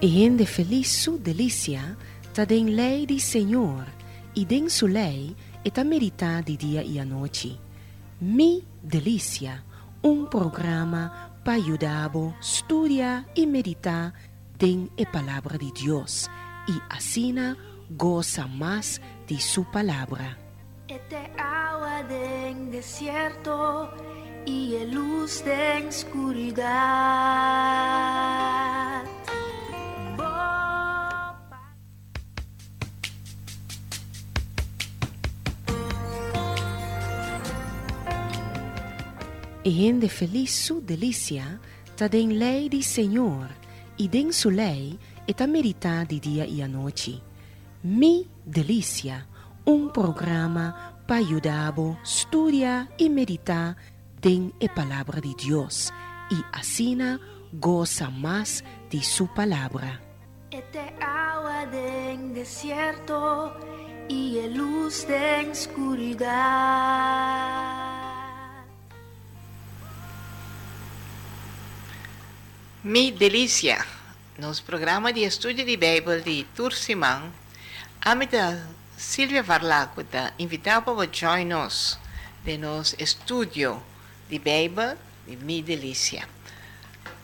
E ende feliz su delícia, ta den lei di Senhor, e den su lei e ta merita di dia e a noite. Mi delícia, um programa para ajudar studia e meditar den e palavra de Deus e assina goza mais de sua palavra. Este agua del desierto y el luz de oscuridad. E ende feliz su delícia, ta den lei di Senhor, e den su lei e ta merita di dia e a noite. Mi delícia, um programa para ajudar studia e meditar den a palavra de Deus e assina goza mais de sua palavra. Este agua del desierto y el luz de oscuridad. Mi delícia, nos programa de estudo de Bíblia de Tursimão, amita Silvia Varlacuta invitava para join nos de nos estudio de Bíblia de Mi delícia.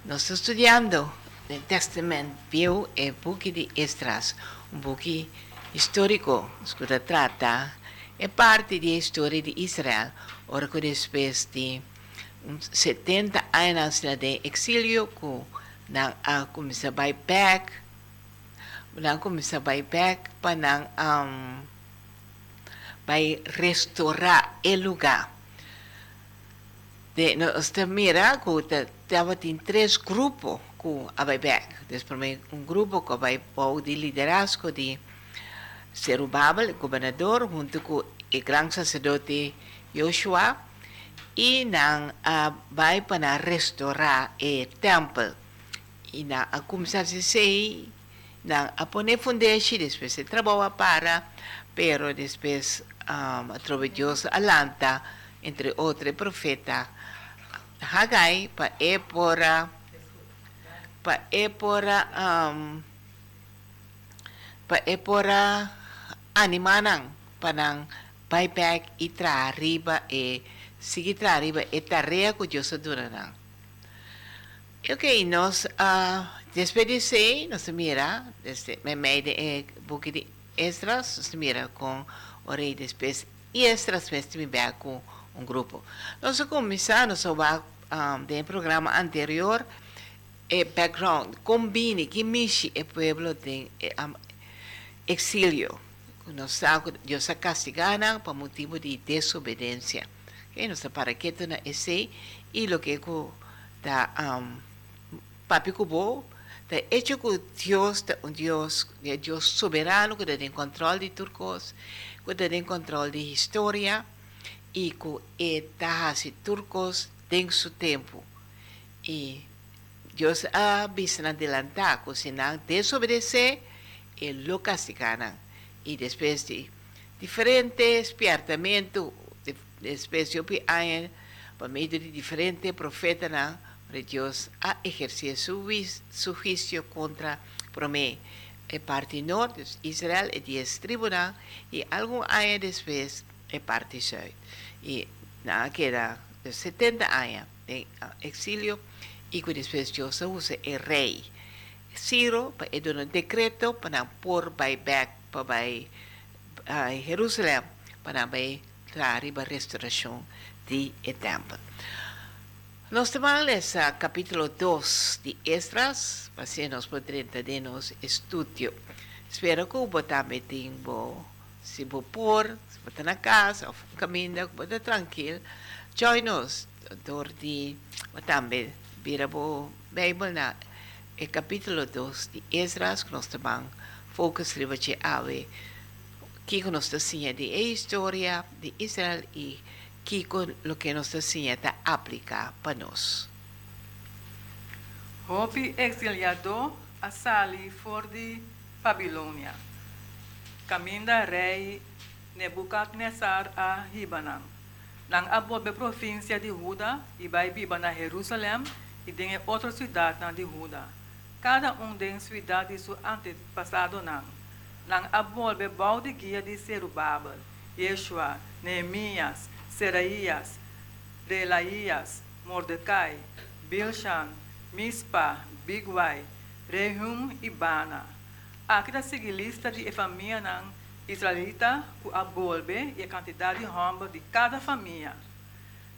Nós estudando o Testamento Viu e Buque de Estras, um buque histórico que trata é parte da história de Israel, ora que depois de 70 anos de exílio, que nang uh, começar a back, nang começar a back para um, restaurar o lugar. De, nós mira que estava em três grupos que a back. Depois um grupo que vai pôr de liderazgo de Zerubabel, governador, junto com o grande sacerdote Joshua, e não uh, vai para restaurar o templo. E não a começar a sei, não a poner foundation, depois se trabalha para, pero depois um, de Deus alanta, entre outros profetas, Hagai, para é para para é para um, para é para animar para vai back e tra arriba e seguir tra arriba e tarefa que Deus durará. Ok, nós uh, despedir nós mira, desde me meio de book de extras, nós mira com o rei depois e extras mesmo me com um grupo. Nós começamos a um, de programa anterior e background, combine que mexe o povo de um, exílio. Nós sabemos que Deus castigana por motivo de desobediência. Okay? Nós para que na esse e lo que da um, papi kubo da hecho que Deus da um Deus é Deus soberano que tem controle de turcos, que tem controle de história e que é tahasi turcos tem seu tempo. E Deus ha visto adelantar que se não desobedecer, ele lo castigará. E depois de diferentes piartamentos, depois de hay por meio de diferentes profetas, Deus a exercer su, su juicio contra Promé. El parte norte, Israel, e diez tribunal, y algún año después, el parte sur. Y nada, queda 70 años de exilio, y que después Dios usa el rei. Ciro, para un decreto para por back para Jerusalém, para trazer a restauração do templo. Nós temos a capítulo 2 de Esdras, nós poderemos ter nos estudo. Espero que o também tenha se vou pôr, se vou estar na casa, ou caminho, vou estar tranquilo. Join us, dor de, também, vira o Bíblia na e capítulo 2 de Esdras, que nós temos focus livro de ave, que nós temos de história de Israel e que lo que nos enseña aplica para nós. Hopi exiliado a sali for de Babilônia. Caminda rei Nebuchadnezzar a Libanon. Nang abobe província de Juda e vai biba na Jerusalém e tem outra cidade na de Juda. cada um de sua idade e seu antepassado não. Não abolbe balde guia de Serubabel, Yeshua, Neemias, Seraías, Relaías, Mordecai, Bilshan, Mispa, Bigwai, Rehum e Bana. Aqui da seguir lista de família não israelita com a bolbe e a quantidade de romba de cada família.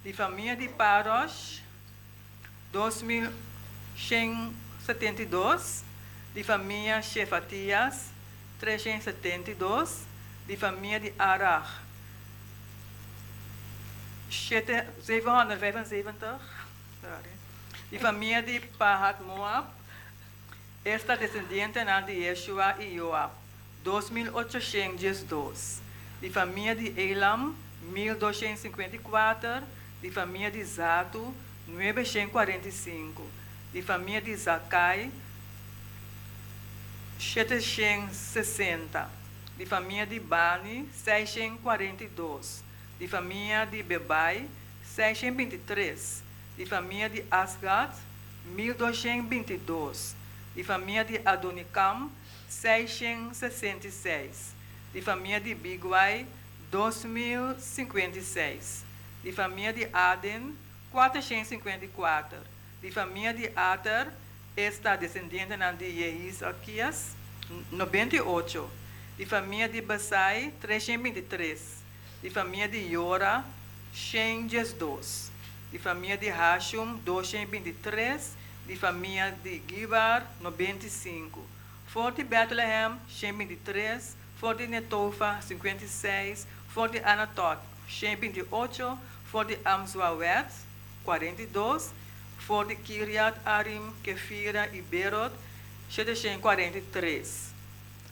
De família de Parosh, 2.172. De família Shefatias, 372. De família de Arach, 775. De família de Pahat Moab, esta descendiente de Yeshua e Joab, 2.812. De família de Elam, 1.254. De família de Zato, 945. De família de Zacai, 760. De família de Bani, 642. De família de Bebai, 623. De família de Asgat, 1222 de família de Adonicam, 666, de família de Biguai, 2056, de família de Aden, 454, de família de Ater, esta descendente de Yehisaquias, 98, de família de Basai, 323, de família de Yora, 112, de família de Hashum, 223, de família de Gibar, 95. Forte Bethlehem, 123. Forte Netofa, 56. Forte Anatot, 128. Forte Amzuawet, 42. Forte Kiryat Arim, Kefira e Berot, 743.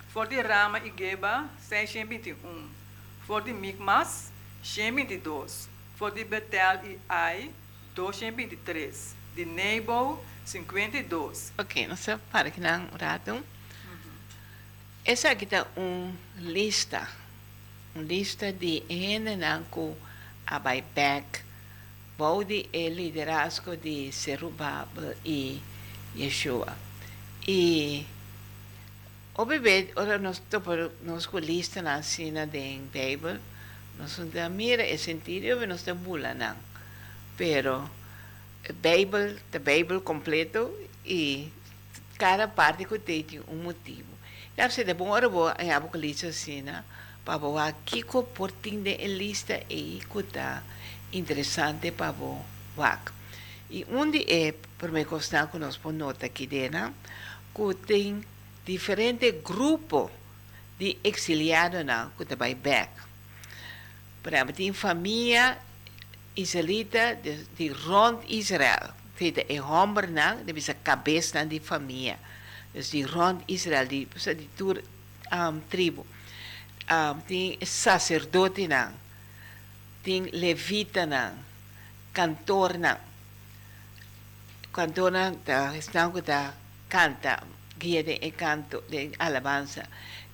Forte Rama e Geba, 621. Forte Micmas, 122. Forte Betel e Ai, 223. De Nebo, 52. Ok, nós para aqui na rato. Essa aqui está uma lista, uma lista de gente que a back, bode o liderazgo de Serubabel e Yeshua. E obviamente, ora nós nós com lista na cena de Bible, nós não mira e sentido, nós não bula não. Pero Bible, the Bible completo e cada parte que tem um motivo. Deve ser de bom hora boa em Apocalipse assim, né? Para aqui que portinho de lista e tá interessante para boa. E onde é, para me constar que nós põe nota aqui dentro, que tem diferentes grupos de exiliados vai back. Por exemplo, tem família israelita de, de rond Israel. Feita é homem não, de a cabeça de família. Dus rond Israel, die, die tribo. Um, tem sacerdote não, tem levita não, cantor não. Cantor não, tá, estão que tá, canta, guia de canto, de alabança.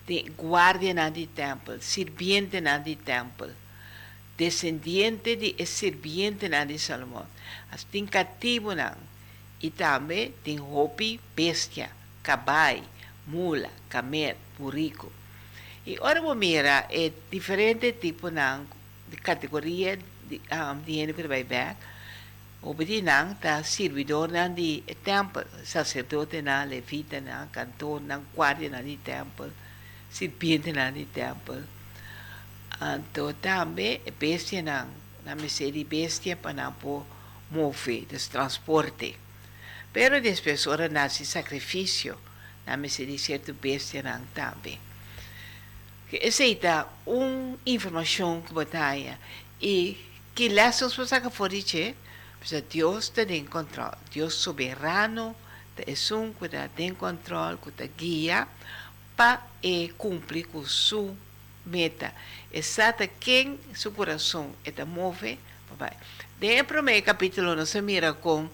Tem guarda na de templo, sirviente na de templo descendiente de sirviente na de Salomão. As tem cativo não. E também tem hopi, bestia, cabai, mula, camel, burrico. E ora vou mira é diferente tipo não de categoria de um, dinheiro que vai ver. Obedi não tá servidor não de templo, sacerdote não, levita não, cantor não, guarda não de templo, sirviente não de templo. Então, também, bestia não, na miséria bestia para não pôr move, des transporte. Pero depois, ora nasce sacrifício, na miséria certo bestia não também. Que aceita uma informação que batalha e que lessons para que for dizer, Deus está em controle, Deus soberano, é um que está em controle, que está guia para cumprir com sua meta. Exata quem seu coração está move vai dentro do capítulo nós mira com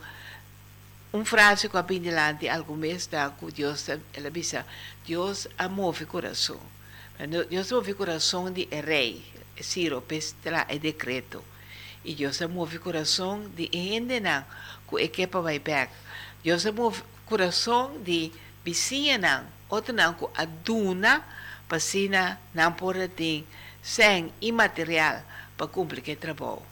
um frase que abindilante algo mês da que Deus ela diz Deus move coração Deus move coração de rei Ciro pestra é decreto e Deus move coração de gente não que equipa vai back Deus move coração de não, outro não com aduna, para sina não por tem sem imaterial para cumprir o trabalho.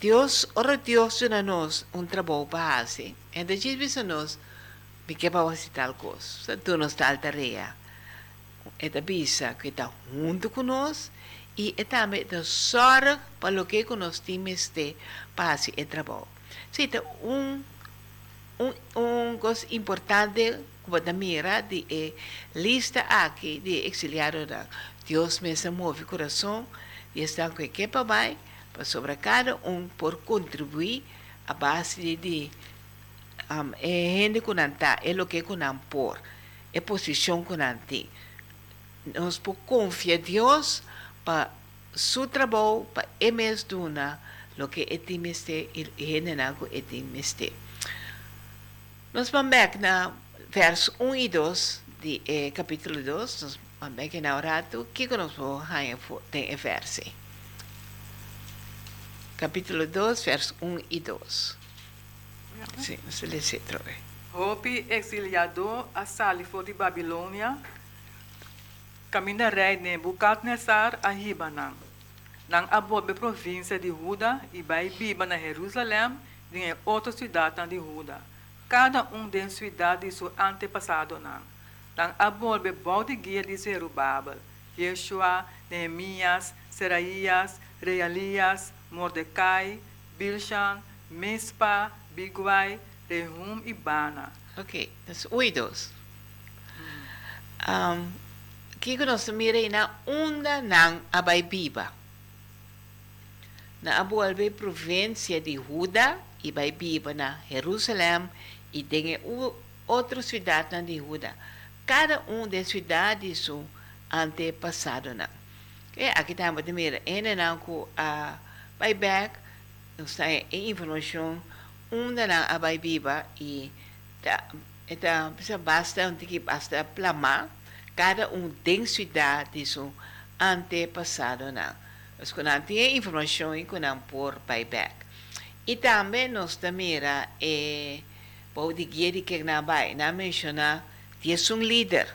Deus, ora Deus na nós um trabalho base, e da gente nós, me que para fazer tal coisa, tu nos tal tarefa. É da bisa que está junto conosco e é também da sorte para o que nós temos de fazer o trabalho. Então, um um, um coisa importante como da mira de é, lista aqui de exiliado da Deus me move o coração e está com que papai para sobre cada um por contribuir a base de, de um, é gente que não está é o que não por é posição não tem nós por confiar Deus para seu trabalho para emes duna lo que é timeste e gente não é nós vamos ver na verso 1 e 2 de eh, capítulo 2, nós vamos ver na orato, o que nós vamos ver em verso. Capítulo 2, verso 1 e 2. Sim, você lê se trove. Hopi exiliado a Salifo de Babilônia, camina rei Nebuchadnezzar a Ribanan, nang abobe província de Juda e vai biba na Jerusalém, em outra cidade de Juda cada um de sua idade e seu antepassado não. Nang abolbe balde guia de Zerubabel, Yeshua, Neemias, Seraías, Realias, Mordecai, Bilshan, Mispa, Biguai, Rehum e Bana. Ok, das oídos. Um, que nós mirei na onda ng Abaibiba. Na abualbe província de Juda e Baibiba na Jerusalém e tem outra cidade na Judá. Cada um das cidades são antepassado não. Okay? Aqui estamos de mira, não com a buyback, nós temos informação, uma não a baibiba e tá, então, basta um que basta plamar, cada um tem cidade são antepassado não. Mas quando tem informação, quando por buyback. E também nós também é pode guiar que na vai na menciona que é um líder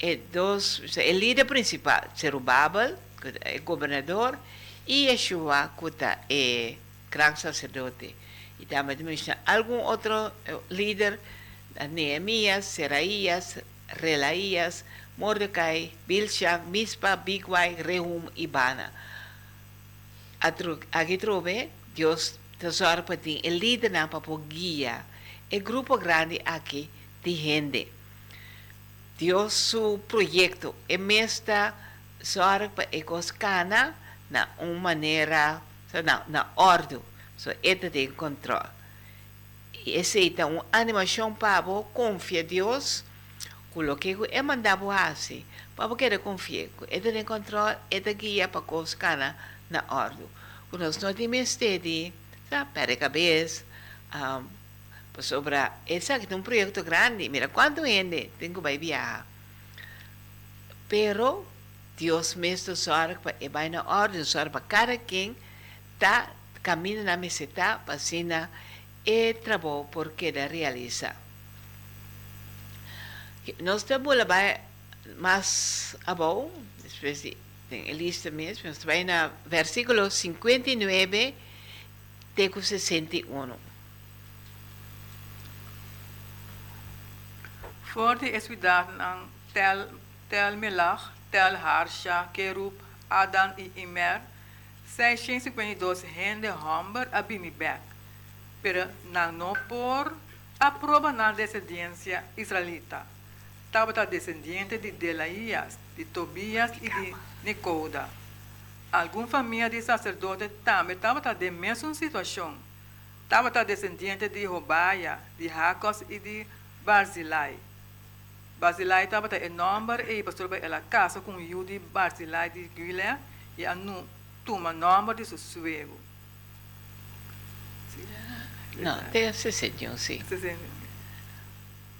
é dos o líder principal Zerubabel é governador e Yeshua que é grande sacerdote e também menciona algum outro líder Neemias, Seraías, Relaías, Mordecai, Bilshan, Mispa, Bigwai, Rehum e Bana. Aqui trove, Deus tesouro para ti, o líder na para guia el grupo grande aquí de gente. Dios su proyecto en esta sorpa ecoscana na uma maneira, na, na ordem, so este tem controle. E aceita uma animação para confia Deus, com o que é mandado fazer, para que ele confie, ele tem controle, ele guia para coscana na ordem. Quando nós não temos de, sabe, para a cabeça, um, sobre es un proyecto grande, mira cuánto gente tengo que viajar. Pero Dios me está sorpa e vai na ordem sorpa cada quem está caminho na meseta para sina e trabalho porque ele realiza. Nós estamos lá mais abaixo, depois de tem lista mesmo, nós vai na versículo 59 até 61. Voor de Eswidaten ang Tel, Tel Melach, Tel Harsha, Kerub, Adan e Imer, 652 rende Homber Abimibek, no por aprova na descendência israelita. Estava descendente de Delaías, de Tobias e de Nicoda. Alguma família de sacerdote também estava na mesma situação. Estava descendente de Robaia, de Jacos e de Barzilai. Basilai estava em número e pastor ela casa com o Yudi Basilai de Guilé e a nu tuma número de seu suego. Não, tem 61, sim.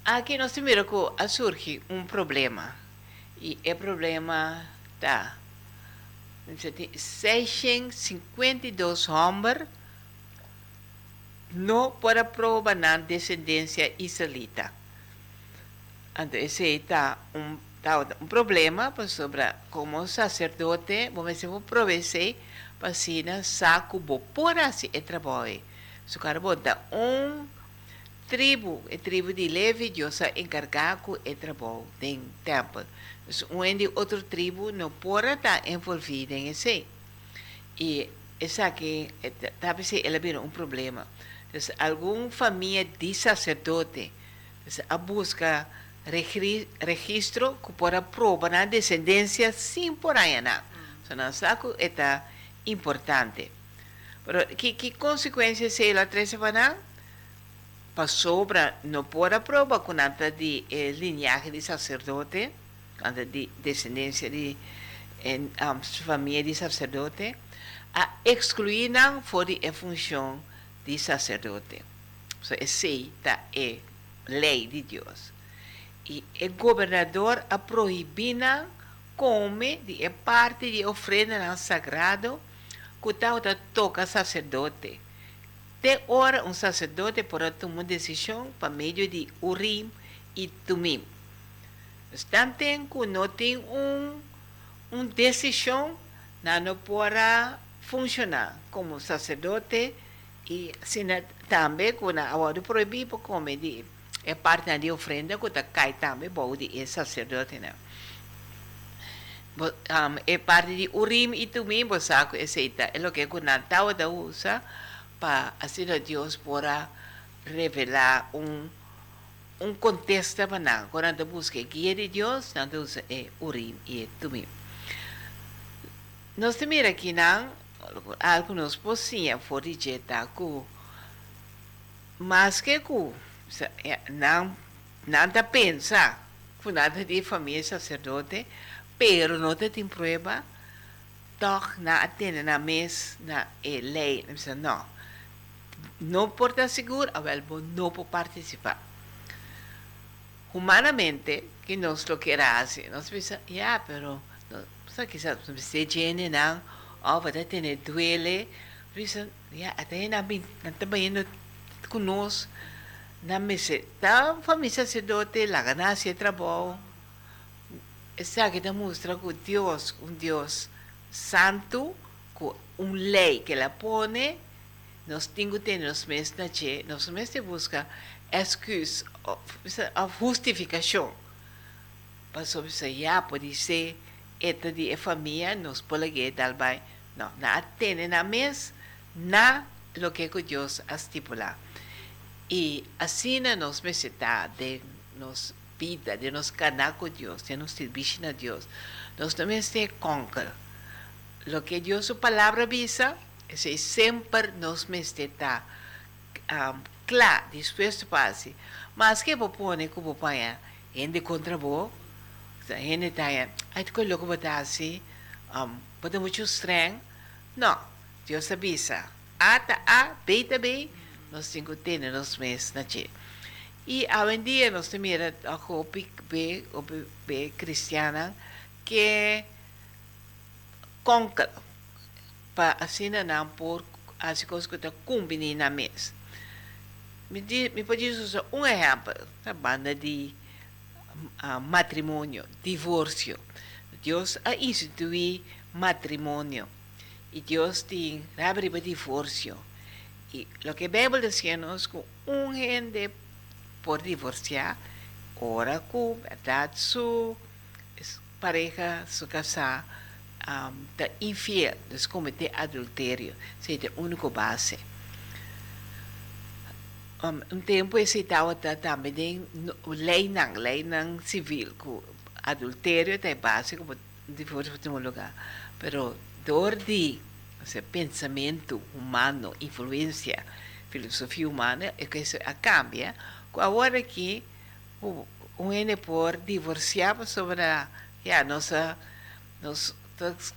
Aqui temos que surge um problema. E o problema está. 652 homens não para prova na descendência israelita. Então, esse está um, tá um problema sobre como sacerdote, vamos dizer, vou prover para saco bo por assim é trabalho. Se o cara bota um tribo, a tribo de Levi, Deus encarregado é trabalho tem templo. Um de outra tribo não pode estar envolvido em esse. E essa aqui, talvez ela vira um problema. Então, alguma família de sacerdote, a busca registro que para prova na descendência sim por aí. Então, saco é importante. Pero que, que consequências se ela traz para para sobra não por a prova com nada de eh, linhagem de sacerdote, nada de descendência de em, um, sacerdote, a excluir não fora a função de sacerdote. So, essa é lei de Deus. E o governador a proibir come de parte de oferenda não sagrado que tal toca sacerdote. De hora um sacerdote pode tomar decisão para meio de Urim e Tumim. Que não tem um, uma decisão, não pode funcionar como sacerdote e assim, também quando a hora proibir para comer de é parte da ofrenda que está cai também bom de sacerdote um, é parte de urim e tumim você aceita é o que o Natal da usa para assim Deus possa revelar um um contexto para nós quando busca guia de Deus nós usa é urim e tumim nós temos aqui não alguns pocinhos fora de que mas que ku não nada pensa com nada de família sacerdote pero não tem prova toch na atende na mes na e lei não não porta seguro a velho não pode participar. Humanamente que nós lo que hace nós pensa ya pero sabe que sabe se tiene não oh vai ter duele. Pensa ya até na também conosco na mese da família sacerdote la ganancia trabalho essa que demonstra que Deus um Deus santo com um lei que ela põe nós temos que ter nos meses na che nós meses busca excuse a justificação para sobre isso já pode ser esta de família nos pode dar bem não na atende na mês na lo que Deus estipula e assim nos necessidade de nos vida, de nos canar com Deus, de nos servir a Deus, nós também temos conquer. Lo que Deus, sua palavra visa, é sempre nos necessita um, claro, disposto para si. Mas que pôr, que vou pôr, gente contra vou, gente está aí, aí tu coloca botar assim, um, botar muito estranho. Não, Deus avisa. A, tá A, B, tá B, nós temos que ter nos meses na Chile. E hoje em dia nós temos a roupa B, B cristiana que conca para assim não por as coisas que estão combinando na mesa. Me, me pode usar um exemplo da banda de uh, matrimônio, divórcio. Deus a instituir matrimônio e Deus tem abre para divórcio. Y lo que Bíblia diz que um gente por divorciar, ora com verdade sua pareja, sua casa, um, infiel, de cometer adultério, seja a única base. Um, um tempo esse estava também lei não, lei não civil, que adultério é como divórcio em um lugar. Pero dor de esse pensamento humano, influência, filosofia humana, é que isso cambia. Agora que o, o N por divorciar sobre a, a nossa, nós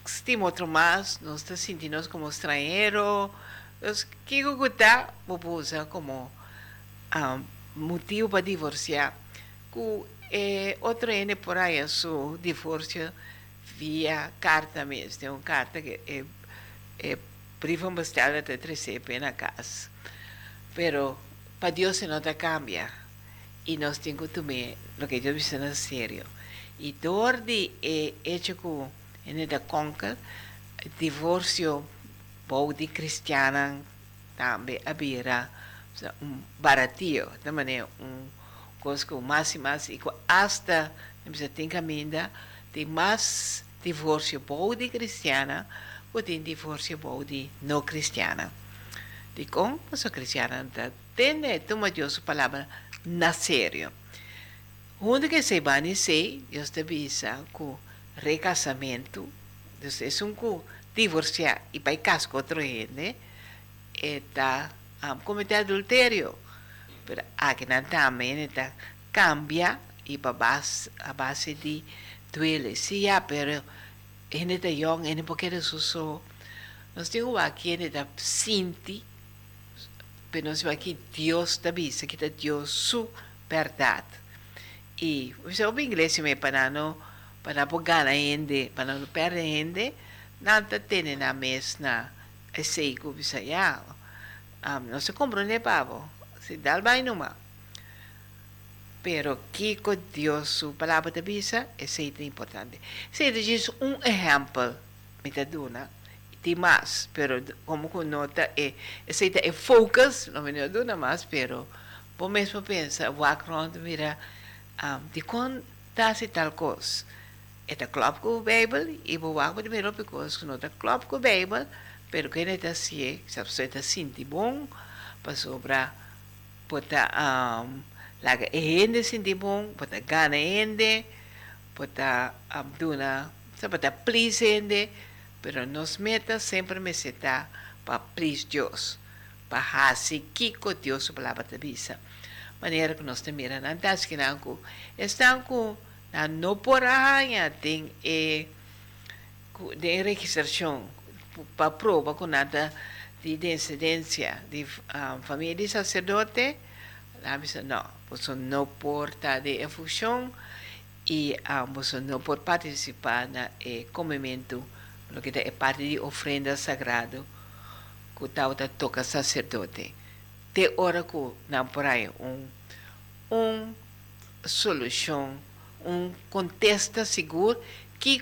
estimamos outro mais, nós estamos sentindo como estrangeiro, nós que está, vou usar como um, motivo para divorciar. Que é, outro N por aí, o divórcio via carta mesmo, tem uma carta que é é, privam bastante de receber na casa. Pero para Dios se nota cambia. Y nos tengo que tomar lo que Dios dice en serio. Y todo de eh, hecho que en el conca, divorcio, body cristiana, un baratillo, de manera un cosa que más y más, y hasta, se tem caminho, tem mais divórcio body cristiana, ou tem divórcio body não cristiana. De como sua cristiana tem, toma Deus a palavra na sério. Onde que se vai dizer, Deus te avisa, com recasamento, Deus é um com divorciar e vai casar com outro gente, está um, cometer adultério. Pero aqui não também está cambia e para base, a base de duele. Sim, ja, pero gente está young, gente porque eso nós temos aqui, gente está sinti, pero nós aqui Deus está vista, que está Deus su verdade. E, você ouve inglês me para não para não ganhar gente, para não perder gente, nada tem na mesma, é que você já, não se compreende, pavo, se dá banho numa. Pero que con Dios su palabra de vida es importante. Se diz um exemplo, me duna, tem mais, pero como que nota é, é, é focus, não me duna mais, pero por mesmo pensa, walk around, mira, um, de quando está se tal coisa. É da club com o Bible, e vou walk with me because não da club com o Bible, pero que ele está assim, se a pessoa está sentindo bom, para sobrar, botar, um, laga ehende sindi bom, pata gana ende, pata abduna, sa pata please ende, pero nos meta sempre me seta pa please Dios, pa hasi kiko Dios palavra da bisa. Maneira que nós na das que não estão na no por arranha tem e de registração para prova com nada de descendência de um, família de sacerdote, não, você não pode estar de efusão e um, você não pode participar no eh, comimento, que é parte de ofrenda sagrada que tal toca sacerdote. Tem que não por aí um, um solução, um contexto seguro que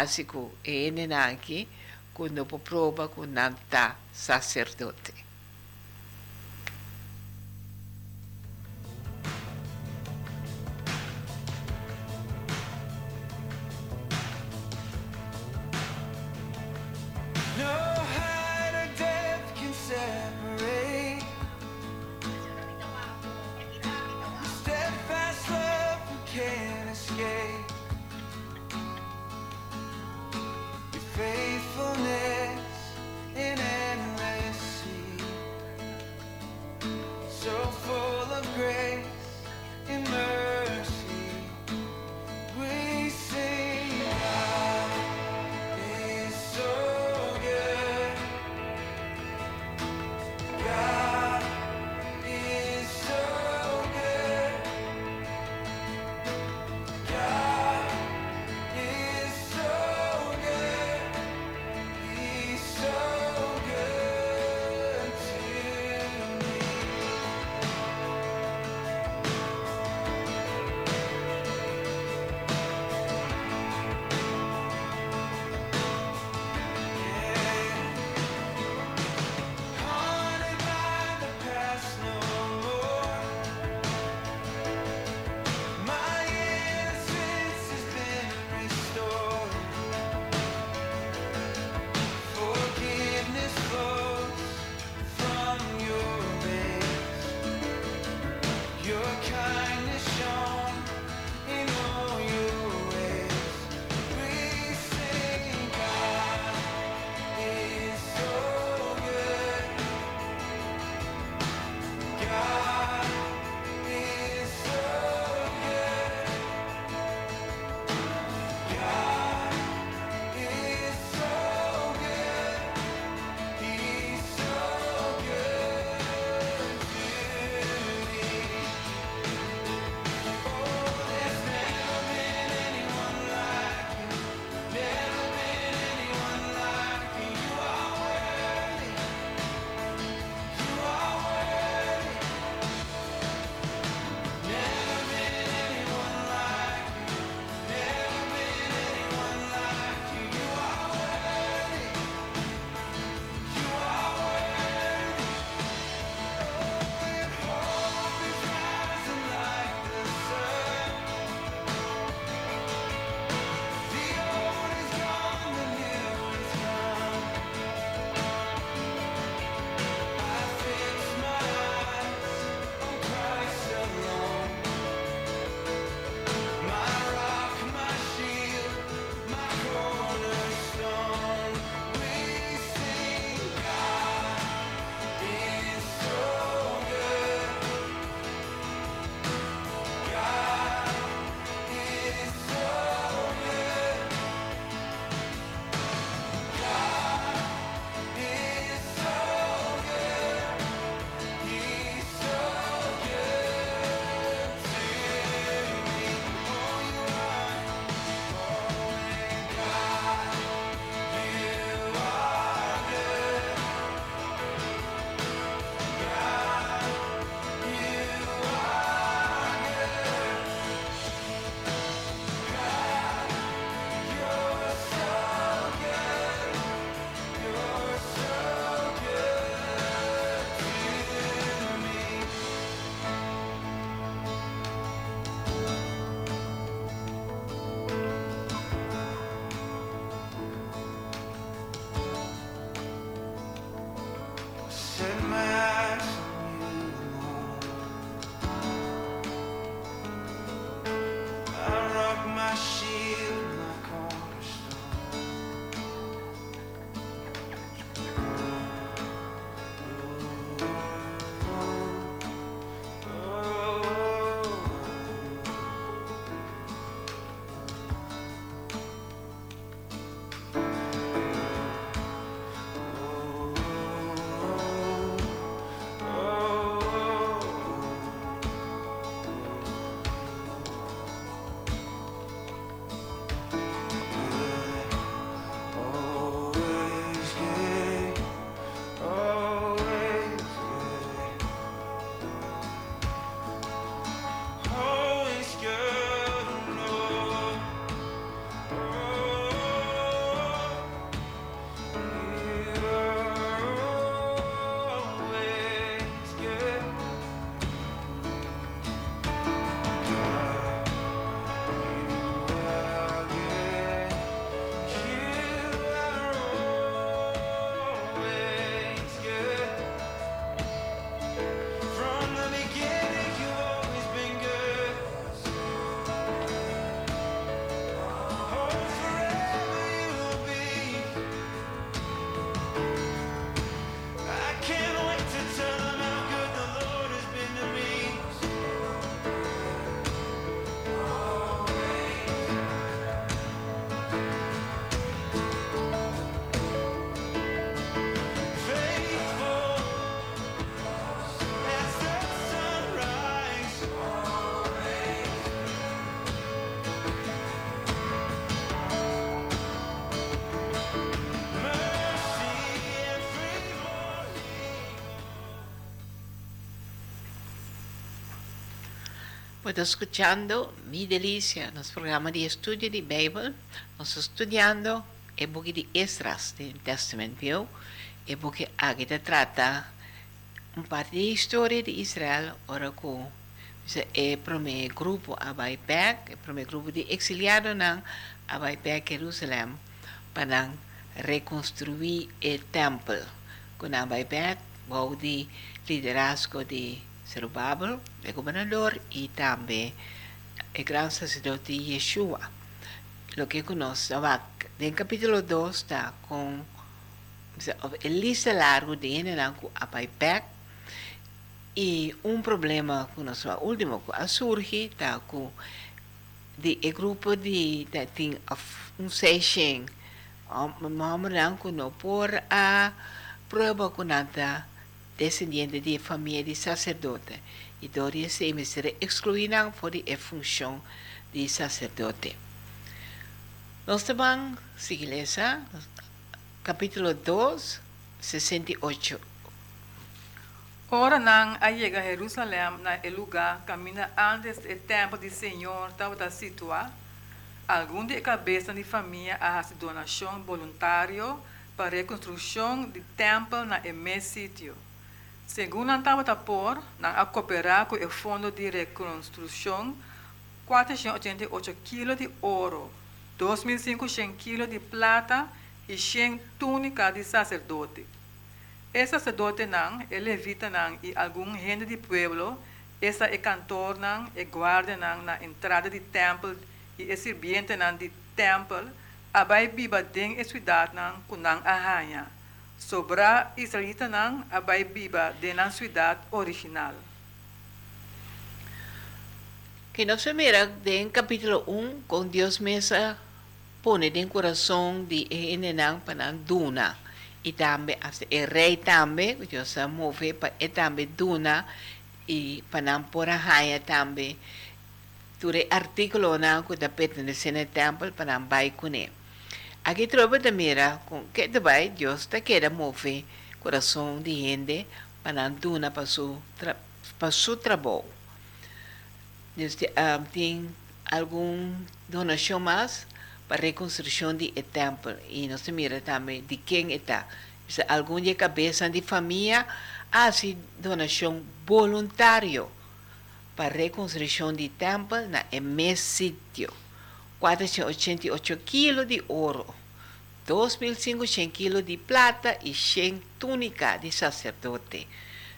assim que é aqui quando prova não está sacerdote. Pues escuchando Mi Delicia, nuestro programa de estudio de Bible, nos estudiando el book de Esdras del Testamento, el book que trata un parte de historia de Israel, ahora con el primer grupo Abai Back, el primer grupo de exiliados en Abai Back, Jerusalén, para reconstruir el templo. Con Abai Back, bajo de liderazgo de Zerubabel, el gobernador, y también el gran sacerdote Yeshua. Lo que conoce, en el capítulo 2 está con el lista largo de Enelanco a Back y un problema con nuestro último que surge está con de, el grupo de, de, de un session. Mahamranco no por a prueba con nada descendiente de família de sacerdote e doria se misere excluíram por a função de sacerdote. Nós também, igreja, capítulo 2, 68. Ora nang ayega Jerusalém na el lugar camina antes do tempo do Senhor estava situado. Algum de cabeça de família a donação voluntário para a reconstrução do templo na esse sítio. Segundo estava por, na a cooperar com o Fundo de Reconstrução, 488 kg de ouro, 2.500 kg de prata e 100 túnicas de sacerdote. Esse sacerdote não, é levita não, e algum gente de pueblo, essa é cantor não, é guarda não, na entrada do templo e é serviente não do templo, abai biba deng e cidade não, com não arranha. Sobra israelita nang abay biba de na ciudad original. Que nos mira en capítulo 1 con Dios mesa pone en corazón de enenang panan duna. Y también el rey también Dios se mueve pa e también duna y panan por ahaya también ture artículo na ko da pertenece al templo panan bai kune Aqui trova da mira com que te Deus te quer mover coração de gente para duna para tra, para su trabalho Este, um, tem algum donação mais para a reconstrução do templo? E nós mira também de quem está. Se algum de cabeça de família hace donação voluntário para a reconstrução do templo na mesmo sítio. 488 quilos de ouro, 2.500 quilos de plata e 100 túnica de sacerdote.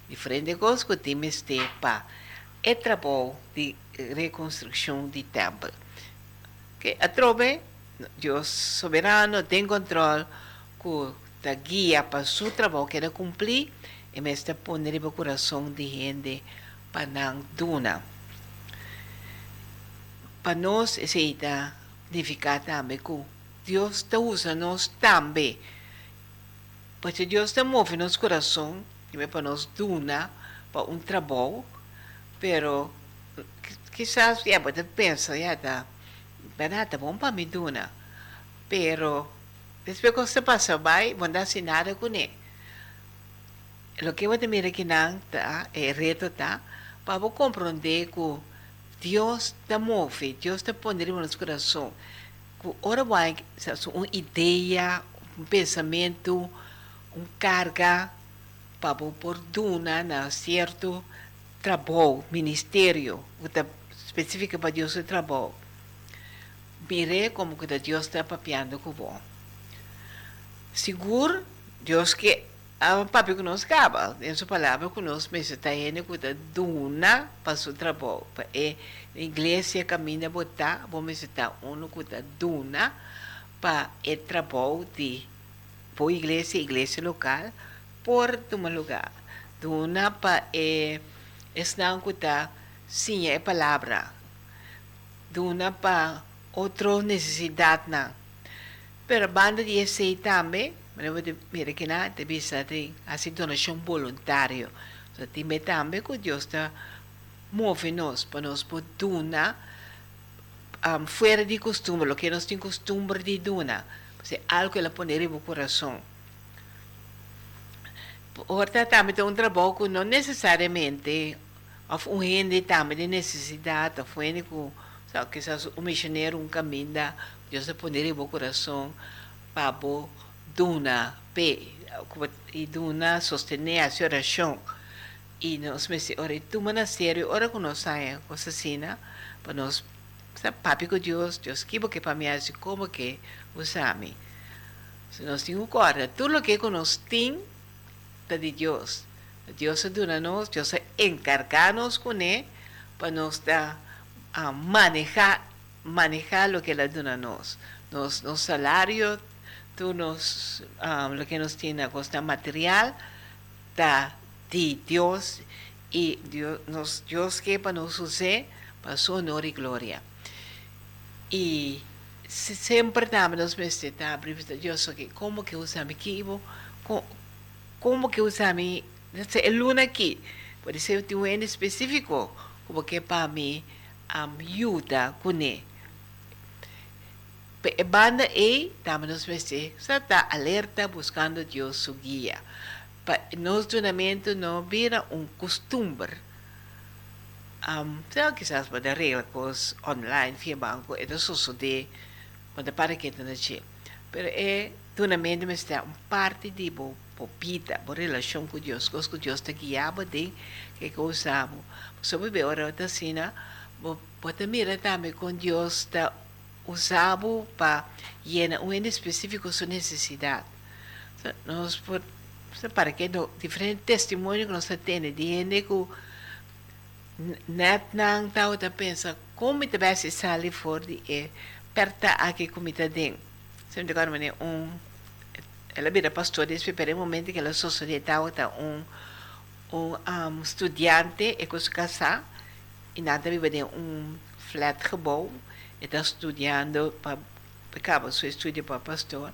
Diferente coisa que temos para o trabalho de reconstrução do templo. Que a trove, Deus soberano tem controle que da guia para o trabalho que ele cumprir e me está pondo o coração de gente para não duna. Para nós, esse está significa também que Deus está usando nós também. Porque Deus está movendo nosso coração e para nós duna para um trabalho pero quizás puede pensar ya está verdad? Está bom para mim duna. Pero después que se pasa vai dá sin nada com ele lo que você mira que não tá é reto tá para compreender que Deus te move Deus te põe no nosso coração ora vai uma ideia um pensamento um carga para pôr duna na certo trabalho, ministério, específica para Deus o trabalho. Mire como que Deus está papiando com bom. Seguro, Deus que a papi acaba, em sua palavra nós mas está indo que está duna para o trabalho. Para a igreja caminha botar, vamos estar um que está duna para o trabalho de por igreja, igreja local, por um lugar. Duna para eh, estão kuta sim é palavra duna pa outra necessidade na pero banda de esse também mas eu vou mira que na te bisa tem assim donação voluntário so time também que Deus está move nos para nos por duna. Um, fora de costume lo que nós tem costume de duna se algo ela poner no coração Ahora também tem um trabalho que não necessariamente of um gente também de necessidade, of um gente que sabe que um missionário um caminho da Deus a poner em coração para duna pe e duna sostener a sua oração e nós me se ora tu mana sério ora com nós saia coisa assim para nós sabe papi com Deus Deus que porque para mim assim como que usame se nós temos agora tudo o que nós temos de Deus. Deus ayúdanos, Dios encargarnos con Él para nos da, a manejar, manejar lo que Él ayuda nos. Nos, nos salario, tú nos, um, lo que nos tiene a costa material, da de Dios y Dios, nos, Dios que para nos usar para su honor y gloria. Y siempre también nos está Dios, que como que usa mi equipo, como que usa mi el luna aqui pode ser um ano específico como que para mim um, ajuda com ele banda e também nos veste está alerta buscando Deus su guia nos treinamento não vira um costume um, então, quizás pode regla coisas online via banco e isso sucede quando para que não é pero é treinamento mas está uma parte de bom popita, por relação com Deus, coisa que Deus te guiava de que. Você vai ver ora da sina, pode mirar também com Deus está usado para llenar um específico sua necessidade. Nós por para que do diferente testemunho que nós temos de gente que net nang tao ta pensa como te vai se sair fora de é perto aqui como te den. Sempre agora um ela vira pastora, espera um momento que ela sociedade está um um, um estudante e com se casar e nada vive de um flat gebouw e está estudando para acaba seu estudo para pastor.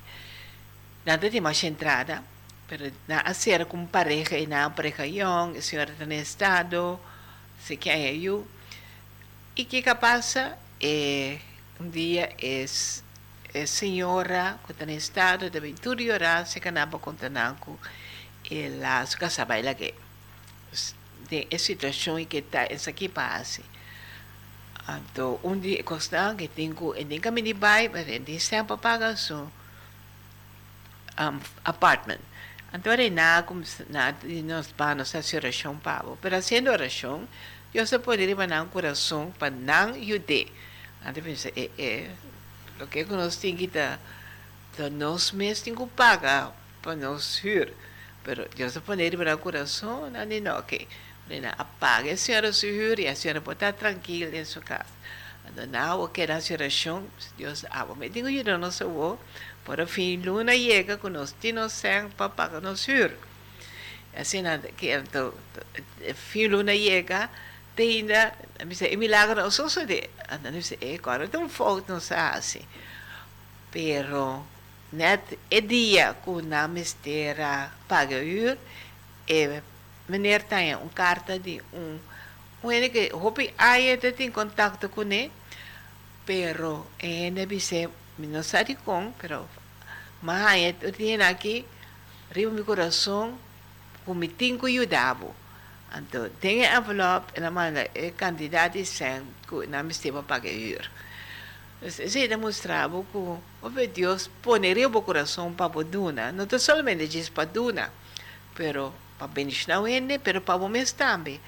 Nada de mais entrada pero na hacer com pareja e na pareja young a senhora está em estado se que é eu e que que passa é um dia é senhora que está em estado de aventura orar se canaba contananco ela se casaba ela que de situação que está essa aqui passa então um dia consta que tenho em nem caminho vai mas em sempre paga so um, apartment. Então era na como na nós vamos a fazer oração pavo pero haciendo oração eu só poderia mandar um coração para não ajudar então pensei é, é o que nós temos que dar nós mesmos temos que pagar para nós ir pero eu só poderia mandar um coração não não ok Nena, apague a senhora se e a senhora pode estar tranquila em sua casa. Não, eu quero a oração, Deus, ah, me digo eu não sou eu, para fim luna chega com tino sem para pagar nos juro. Assim, que então, fim luna chega, ainda, me diz, é milagre, eu sou só de, então, me diz, é, agora tem um fogo, não assim. Pero, net, é dia que na mistera paga o meneer tem uma carta de um um ele que hopi aí tem contato com ele pero ele disse não sabe com pero mas aí tem aqui rio meu coração com me tenho ajudado então tem envelope na manda é candidato que não me estava pagar se demonstrava que o Deus poneria o coração para duna. Não somente diz para duna. Pero para beneficiar ele, pero para vocês também,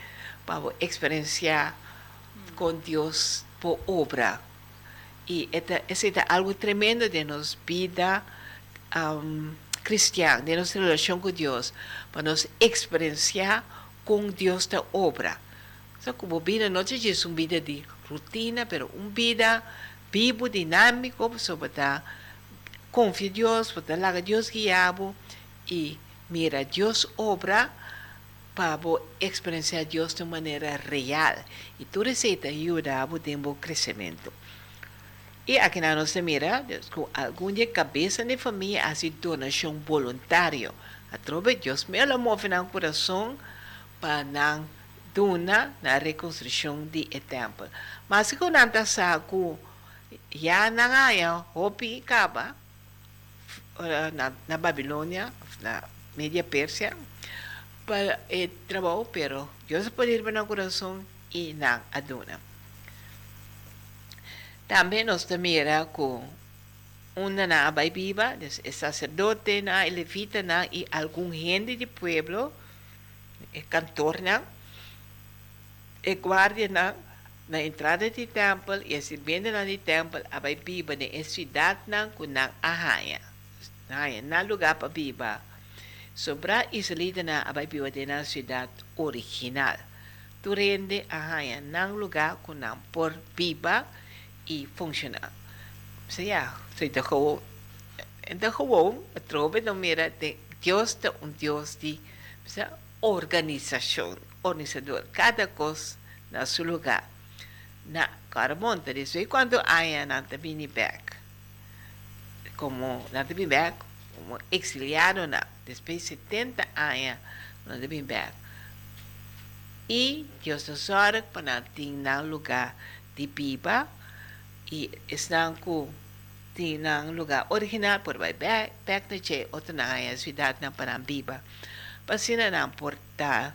para experienciar com Deus por obra. E esse é algo tremendo de nossa vida um, cristã, de nossa relação com Deus, para nos experienciar com Deus da obra. Então, como vida não é uma vida de rotina, mas uma vida vivo, dinâmico, para confiar em Deus, para dar Deus guiado e Mira, Dios obra para experienciar Dios de manera real. Y tu receta ayuda a tener crecimiento. Y aquí no se mira, con alguna cabeza de familia hace donación voluntaria. A través de Dios me lo mueve en el corazón para dona na reconstrução de templo. Mas se não está saco, já não há hopi acaba na, na Babilônia, na media Persia para el eh, trabajo, pero Dios puede ir el corazón y na aduna. También nos mira con una na viva, el sacerdote, na, el levita, na, y algún gente del pueblo, el cantor, na, el guardia, na, na entrada do templo e a sirviente do templo, a viva na ciudad na, com na ahaya. Na lugar para. Sobra isolida na abaibiwade na cidade original. Turende ahaya nang lugar com não por viva e funcionar. Seja, se te gewoon, de gewoon, het trobe mira de Deus de um Deus de organização, organizador, cada coisa na seu lugar. Na Caramonta, isso e quando há na Tabini back, como na Tabini back, como exiliado na después de 70 años no deben ver. Y Dios nos ora para tener lugar de viva y están con tienen lugar original por vai back na che outra na área cidade na para viva. Pasina na portar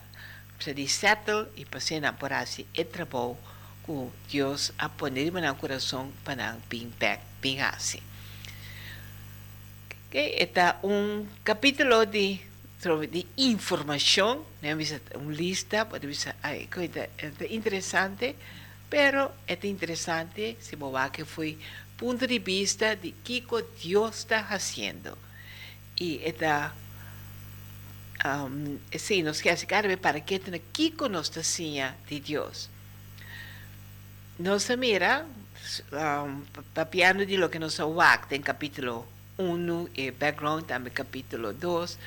se de settle e pasina por assim e trabalho com Deus a poner no coração para bem back bem assim Okay, está um capítulo de, de informação, né? uma lista, pode ser ai, coisa é interessante, pero é interessante se mover que foi ponto de vista de que Deus está fazendo. E está um, sim, nos quer ficar para que tem que nós está de Deus. Nós mira um, papiando de lo que nos awak em capítulo 1 e background também capítulo 2,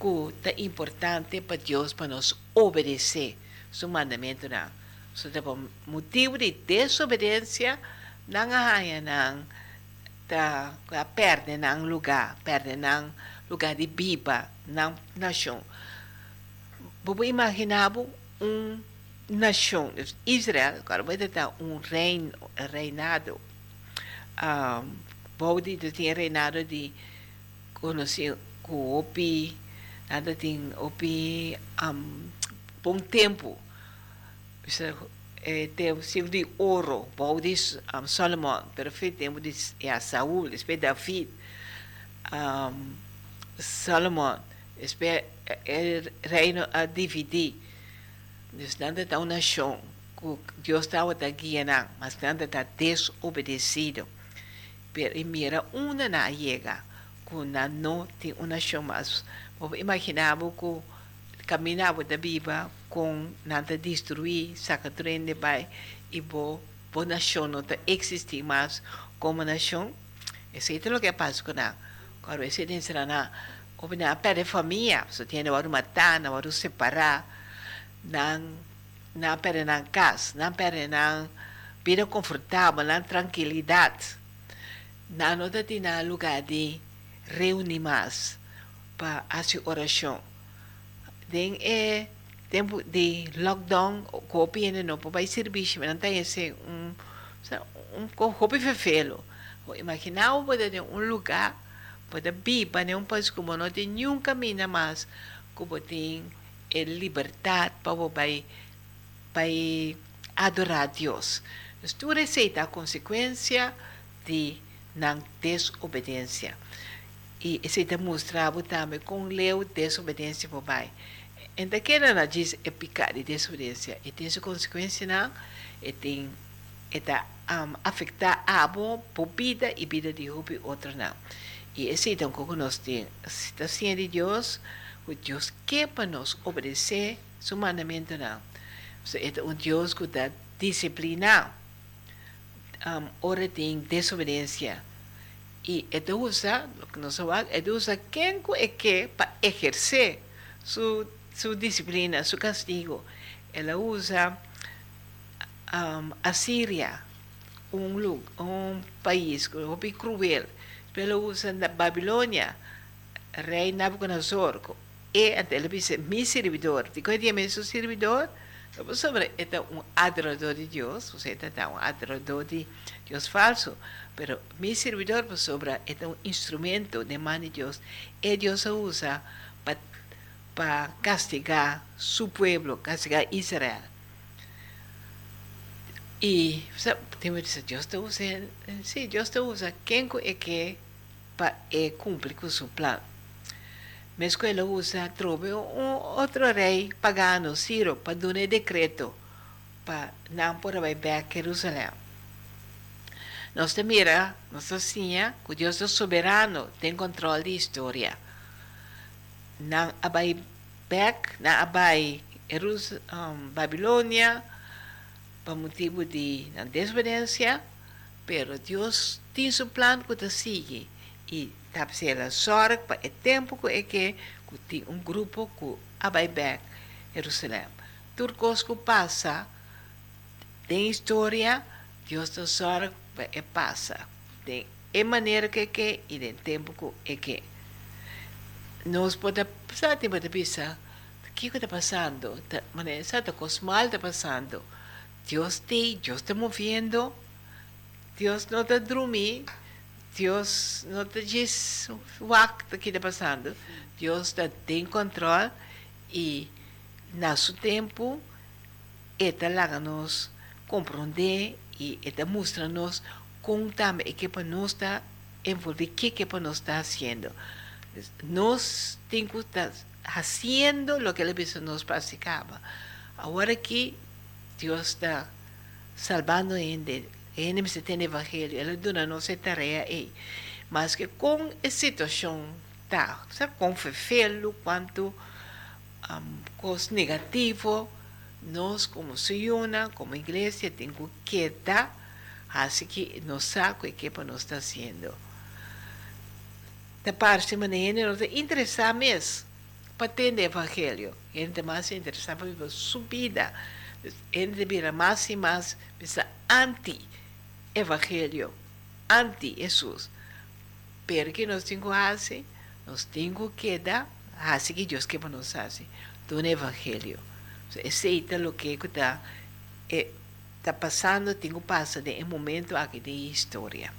que é importante para Deus para nos obedecer seu mandamento não. So, tipo, motivo de desobediência não há não tá perde não lugar, perde não lugar de viva na nação. Vou imaginar um nação, Israel, agora vai ter um reino, reinado, um, vou dizer, tinha reinado conheci, com opi, nada tem opi, um, bom tempo, é, tem o de ouro, dizer, um, perfeito, tempo de é, Saúl, depois David, um, Salomão, depois el reino a dividir. Dus dan dat una nação que Deus estava guiando, mas nada está desobedecido. Pero mira, una na llega, não tem uma nação mais. Imaginava que caminhava da Bíblia com nada destruir, saca trem vai e bo, bo nação não está existir mais como nação. Isso é o que passa com ela. Agora, esse é na Kung na pere família, so tiene waru matar, na waru separar, nang na pere nang casa, na pere nang vida confortável, na tranquilidade. Na nota tinha lugar de reunir mais para a oração. Den é tempo de lockdown, copia não para serviço, mas não tem esse um um copia fefelo. Imaginar um lugar Pada biba ne um país como não tem nenhum caminho mais, como tem a liberdade para vai adorar a Deus. Tu receita a consequência de não desobediência. E receita mostrava também com leu desobediência para pai. Então, que ela diz é pecado de desobediência. E tem sua consequência, não? E tem e tá, um, afetar a boa vida e vida de outra não. Y ese es que nos tiene, situación de Dios, que Dios quer para nos obedecer su mandamiento. Não. É um Deus que está disciplinado. Um, ora tem desobediência. E ele usa, o que nós falamos, ele usa quem é que para exercer sua, sua disciplina, seu castigo. Ela usa um, a Síria, um, um país é cruel pelo uso da Babilônia, rei Nabucodonosor, e a ele disse, mi servidor, ele é seu servidor, sobre é um adorador de Deus, você é um adorador de Deus falso, pero mi servidor sobre é um instrumento de mão de Deus, e Deus usa para castigar seu povo, castigar Israel. E tem que dizer, Deus te usa, sim, Deus te usa, quem é que para é, cumprir com seu plano. Mas que ele usa, trouxe um outro rei pagano, Ciro, para dar um decreto para não vai para Jerusalém. Nós mira, nós assim, que Deus é soberano, tem controle da história. Não abai back, não abai um, Babilônia, por motivo de desobediência, pero Deus tem seu plano que te sigue e tapsela sorg pa e tempo que é que tem um grupo que abai back Jerusalém. Turcos que passa tem história, Deus te sorg pa e passa. Tem é maneira que que e tem tempo é que. Nós podemos pensar, tem que pensar, o que está passando? Maneira, sabe, coisa mal está passando. Deus está, Deus está movendo, Deus não está dormindo, Deus não te diz o acto que está passando. Deus está tem controle e, nosso tempo, está lá nos compreender e está mostrando-nos como também que para nós está envolvido, o que que para nós está fazendo. Nós temos que estar fazendo o que ele pessoa nos praticava. Agora que Deus está salvando ele ele se tem evangelho, ele dona nossa tarefa aí. Mas que com a situação tá, sabe, com fefelo, quanto um, coisa negativo, nós como Siona, como igreja, temos que dar, assim que nós sabe o que nós está fazendo. da parte maneira não te interessar mesmo para ter evangelho. Gente mais se interessar para viver sua vida. Gente vira mais e mais pensa anti-evangelho, anti-Jesus. Porque nós temos que fazer, nós temos que dar, assim que Deus para nós fazer, do evangelho. Aceita o que está está passando, tem que passar de um momento aqui de história.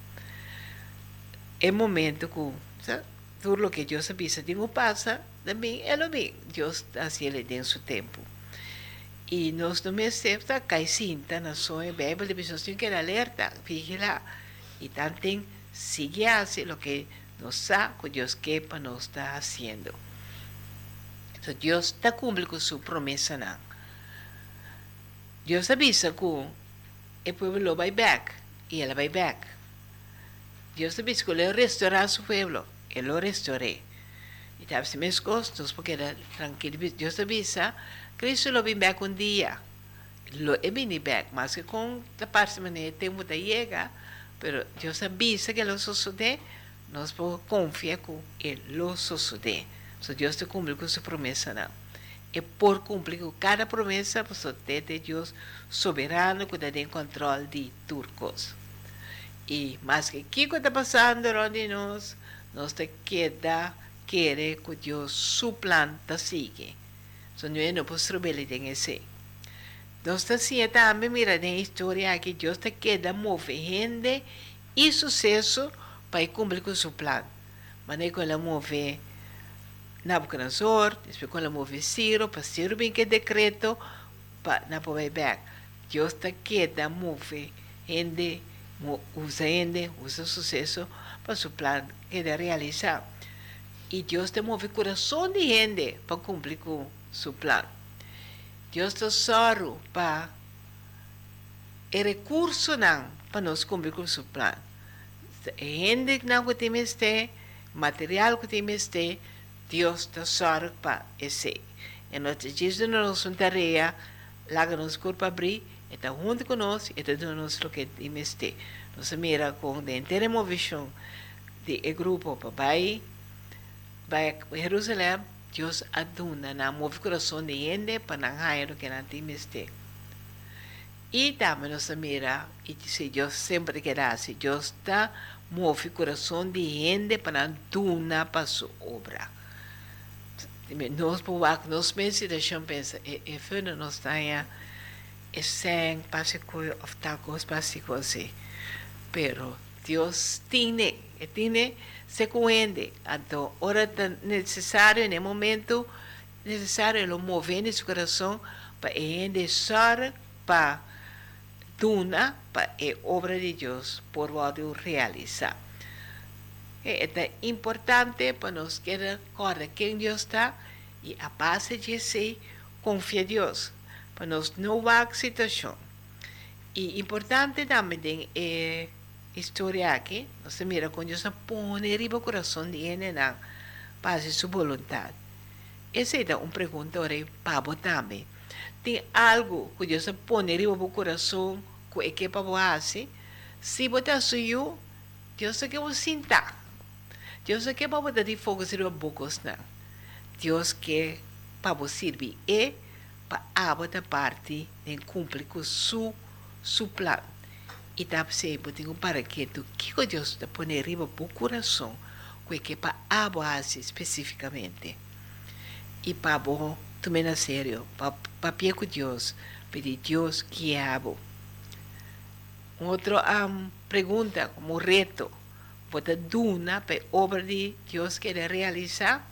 É momento que sabe? tudo o que Deus avisa, tem que passar, também é o bem. Deus assim ele tem seu tempo. E nós não me acepta, cai cinta na sua Bíblia, de pessoas têm que alerta, vigila. E também sigue assim o que nos sabe que Deus quer para nós estar fazendo. Então, Deus está cumprindo com sua promessa, não. Deus avisa que o pueblo vai back, e ela vai back. Deus avisa que ele restaurar su pueblo, ele lo restauré. E estava sem meus gostos, porque era tranquilo. Deus avisa, Cristo lo vem back um dia. Lo é vem back, mas que com a parte maneira tempo da chega, pero Deus avisa que lo sucede, nós podemos confiar que ele lo sucede. So Deus te cumpre com sua promessa, não. É por cumprir com cada promessa, você tem de Deus soberano que está em controle de turcos. E mais que o que está passando onde nós, nós te queda querer que Deus suplanta siga. So não é não possibilidade em esse. Nós está assim também mira na história que Deus te queda mover gente e sucesso para cumprir com seu plano. Mas não é que ela move Nabucodonosor, depois quando ela move Ciro, para Ciro bem que decreto, para na poder back. Deus te queda move gente, usa gente, usa sucesso para seu plano que de realizar. E Deus te move coração de gente para cumprir com seu plano. Deus te sorro para e recurso não para nós cumprir com seu plano. Que não temos ter, material que temos ter, Deus te sorro para esse. E nós dizemos na nossa tarefa, que nos corpo abrir, está junto conosco está dando o que temos ter. Nós mira com a inteira movição de grupo para vai vai a Jerusalém, Deus aduna na move coração de gente para não ganhar o que não temos ter. E também nós mira, e se Deus sempre quer assim, Deus está move coração de gente para duna para sua obra. Nós podemos, nós mesmos deixamos pensar, e, e foi nós tenha, e sem pasico, of tacos pasico assim. Pero Deus tem, e tem, se cuende, então, hora necessário, no momento necessário, ele mover nesse coração para só para duna para a obra de Deus por poder realizar. É importante para nós que recordar quem Deus está e a base de ser confia em Deus para nós não vá situação. E importante também é história aqui, nós mira quando Deus põe riba o coração de ele na base de sua vontade. Essa é uma pergunta para também. Tem algo que Deus põe riba o coração que é que para você, se você sou Deus quer você sentar. Deus quer para você de fogo ser bocos não. Deus quer para você servir e para a parte em cumprir com su su plano. E para você tem um paraquedo que Deus está põe riba para o coração, que para a base especificamente. E para bom, também na sério, para para com Deus, pedir Deus que abo. Outra um, pergunta, como reto, você duna para obra de Deus quer realizar?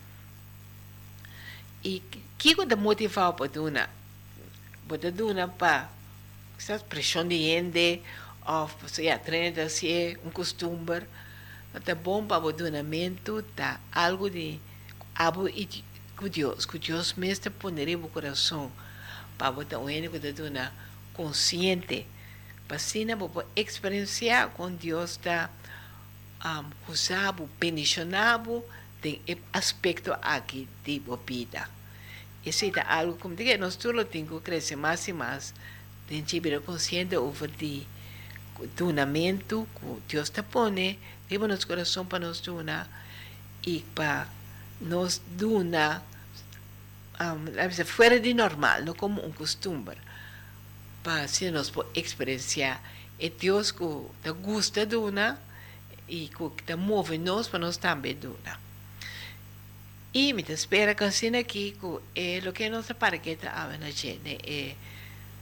E que que te motiva para duna? Você duna para essa pressão de gente, ou você aprende se é um costume, é bom para o donamento, tá algo de abo e com Deus, mesmo poneria no coração para botar um ene que duna consciente Vacina para experienciar com Deus está um, usado, bendicionado, tem aspecto aqui de vida. Isso é algo, como digo, nós todos temos que crescer mais e mais, tem que ser consciente over de donamento que Deus está pondo, viva nosso coração para nos donar, e para nos duna um, dizer, fora de normal, não como um costume, para se nós por experienciar e Deus que te gusta duna e que te move nós para nós também duna. E me espera que assim aqui que é o que nossa paraqueta a na gente é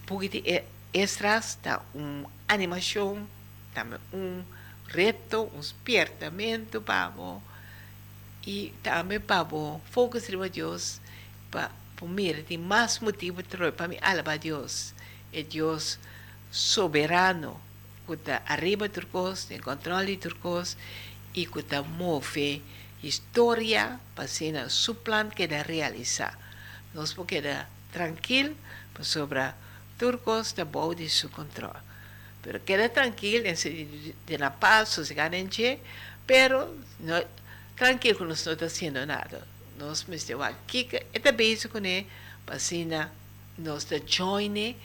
porque é extras da uma animação, também um reto, um despertamento para e também para focar em Deus para mim tem mais motivo para mim alabar Deus é Deus soberano que está arriba de turcos tem controle de turcos e que está move história para su plan que da realizar. Nós podemos quedar tranquilo sobre turcos de bom de seu controle pero queda tranquilo de la paz sossegado em pero no, tranquilo que não estou fazendo nada. Nós me estamos aqui é também isso que para nós da join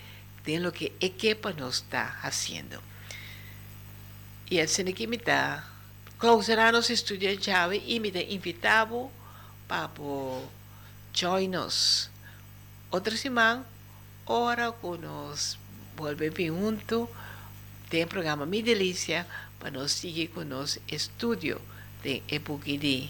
de lo que a equipa nos está fazendo e assim aqui me está clausurar nos estudos chave e me está invitado para join nos outra semana hora que nós volvemos juntos tem programa Mi Delícia para nós seguir com nosso estudo de época de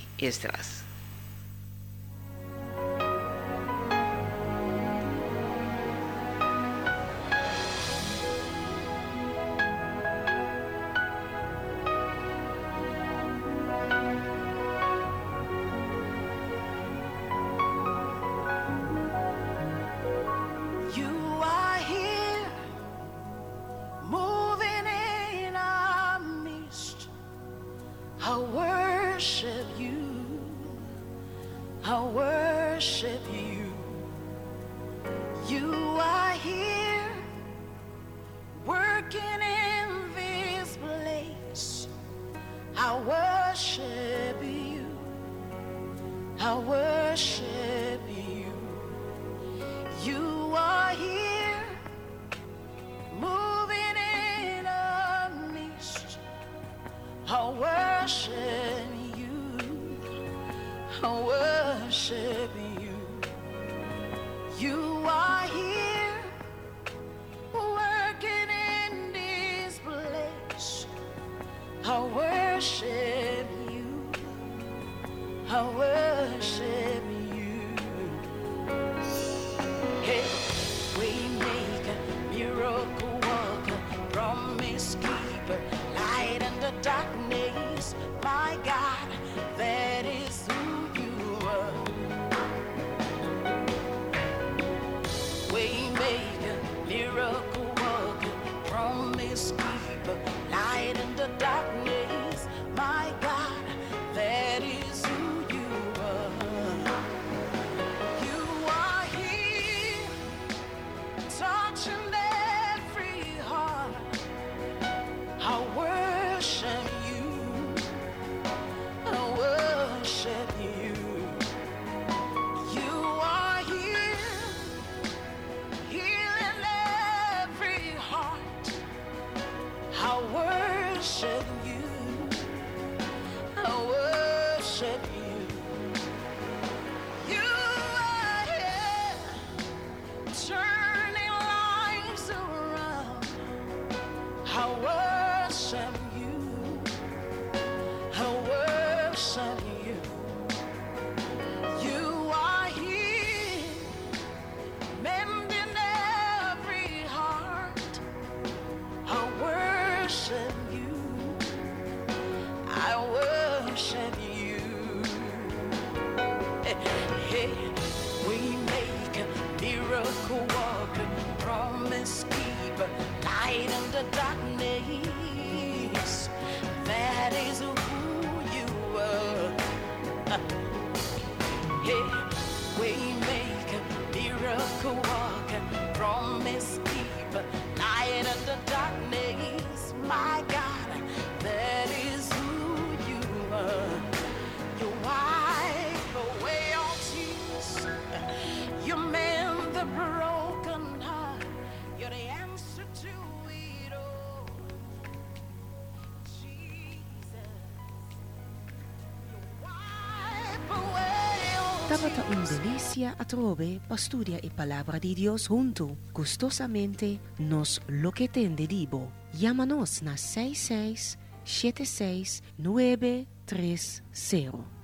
un delicia a trove, pasturia y palabra de Dios junto. Gustosamente nos lo que tende divo. Llámanos na 66 76 930.